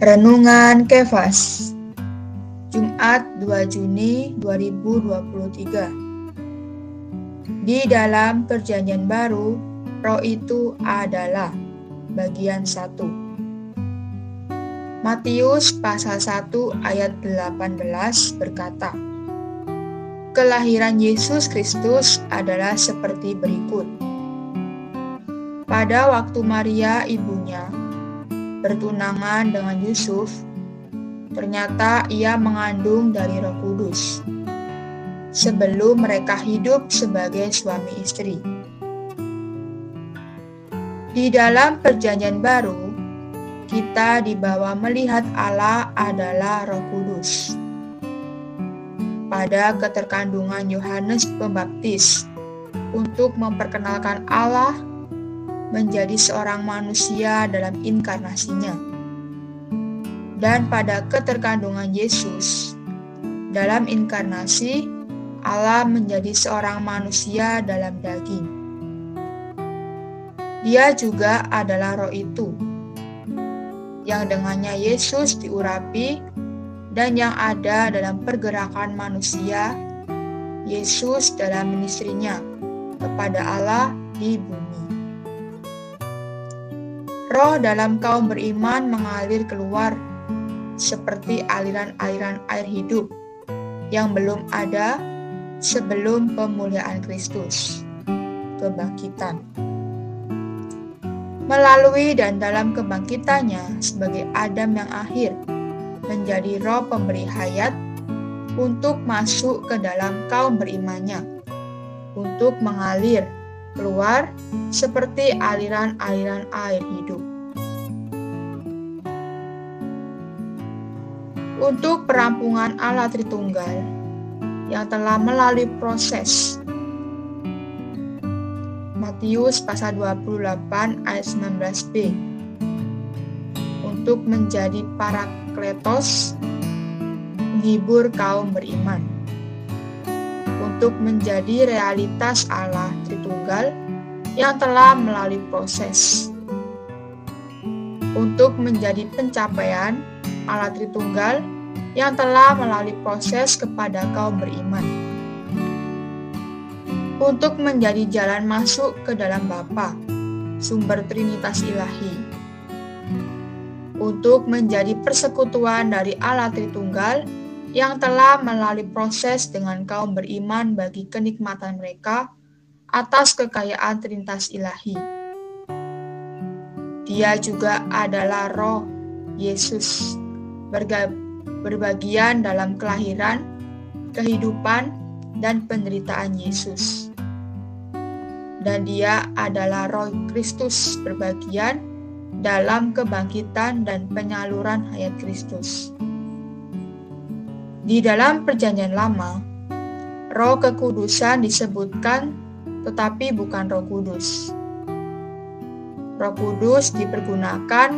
Renungan Kefas. Jumat 2 Juni 2023 Di dalam perjanjian baru, roh itu adalah bagian 1 Matius pasal 1 ayat 18 berkata Kelahiran Yesus Kristus adalah seperti berikut. Pada waktu Maria ibunya bertunangan dengan Yusuf, ternyata ia mengandung dari Roh Kudus sebelum mereka hidup sebagai suami istri. Di dalam Perjanjian Baru, kita dibawa melihat Allah adalah Roh Kudus. Pada keterkandungan Yohanes Pembaptis untuk memperkenalkan Allah menjadi seorang manusia dalam inkarnasinya. Dan pada keterkandungan Yesus, dalam inkarnasi, Allah menjadi seorang manusia dalam daging. Dia juga adalah roh itu, yang dengannya Yesus diurapi dan yang ada dalam pergerakan manusia, Yesus dalam ministrinya kepada Allah di bumi. Roh dalam kaum beriman mengalir keluar seperti aliran-aliran air hidup yang belum ada sebelum pemuliaan Kristus, kebangkitan. Melalui dan dalam kebangkitannya sebagai Adam yang akhir, menjadi roh pemberi hayat untuk masuk ke dalam kaum berimannya, untuk mengalir keluar seperti aliran-aliran air hidup. Untuk perampungan Allah Tritunggal yang telah melalui proses Matius pasal 28 ayat 19b untuk menjadi para kletos menghibur kaum beriman untuk menjadi realitas Allah Tritunggal yang telah melalui proses. Untuk menjadi pencapaian Allah Tritunggal yang telah melalui proses kepada kaum beriman. Untuk menjadi jalan masuk ke dalam Bapa, sumber Trinitas Ilahi. Untuk menjadi persekutuan dari Allah Tritunggal yang telah melalui proses dengan kaum beriman bagi kenikmatan mereka atas kekayaan Trinitas Ilahi. Dia juga adalah roh Yesus berbagian dalam kelahiran, kehidupan, dan penderitaan Yesus. Dan dia adalah roh Kristus berbagian dalam kebangkitan dan penyaluran hayat Kristus. Di dalam Perjanjian Lama, Roh Kekudusan disebutkan, tetapi bukan Roh Kudus. Roh Kudus dipergunakan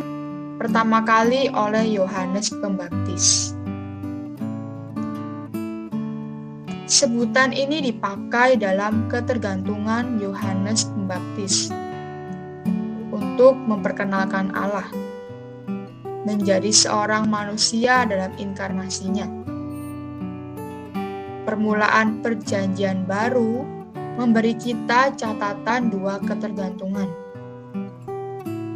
pertama kali oleh Yohanes Pembaptis. Sebutan ini dipakai dalam ketergantungan Yohanes Pembaptis untuk memperkenalkan Allah menjadi seorang manusia dalam inkarnasinya permulaan perjanjian baru memberi kita catatan dua ketergantungan.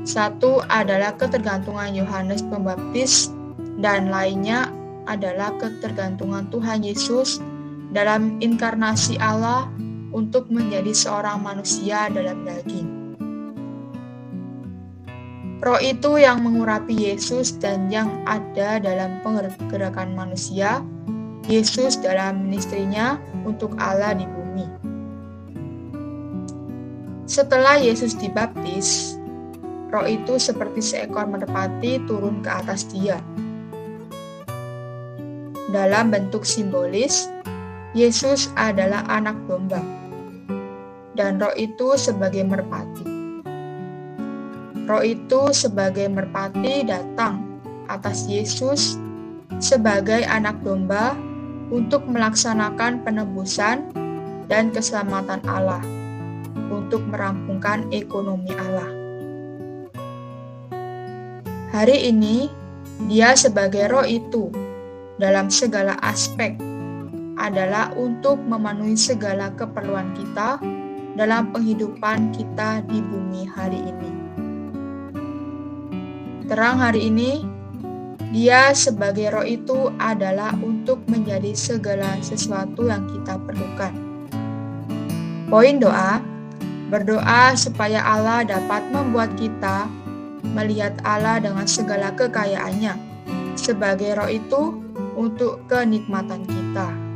Satu adalah ketergantungan Yohanes Pembaptis dan lainnya adalah ketergantungan Tuhan Yesus dalam inkarnasi Allah untuk menjadi seorang manusia dalam daging. Roh itu yang mengurapi Yesus dan yang ada dalam pergerakan manusia Yesus dalam ministrinya untuk Allah di bumi. Setelah Yesus dibaptis, roh itu seperti seekor merpati turun ke atas dia. Dalam bentuk simbolis, Yesus adalah anak domba, dan roh itu sebagai merpati. Roh itu sebagai merpati datang atas Yesus sebagai anak domba untuk melaksanakan penebusan dan keselamatan Allah, untuk merampungkan ekonomi Allah. Hari ini, Dia sebagai roh itu dalam segala aspek adalah untuk memenuhi segala keperluan kita dalam penghidupan kita di bumi hari ini. Terang hari ini, dia sebagai roh itu adalah untuk menjadi segala sesuatu yang kita perlukan. Poin doa, berdoa supaya Allah dapat membuat kita melihat Allah dengan segala kekayaannya. Sebagai roh itu untuk kenikmatan kita.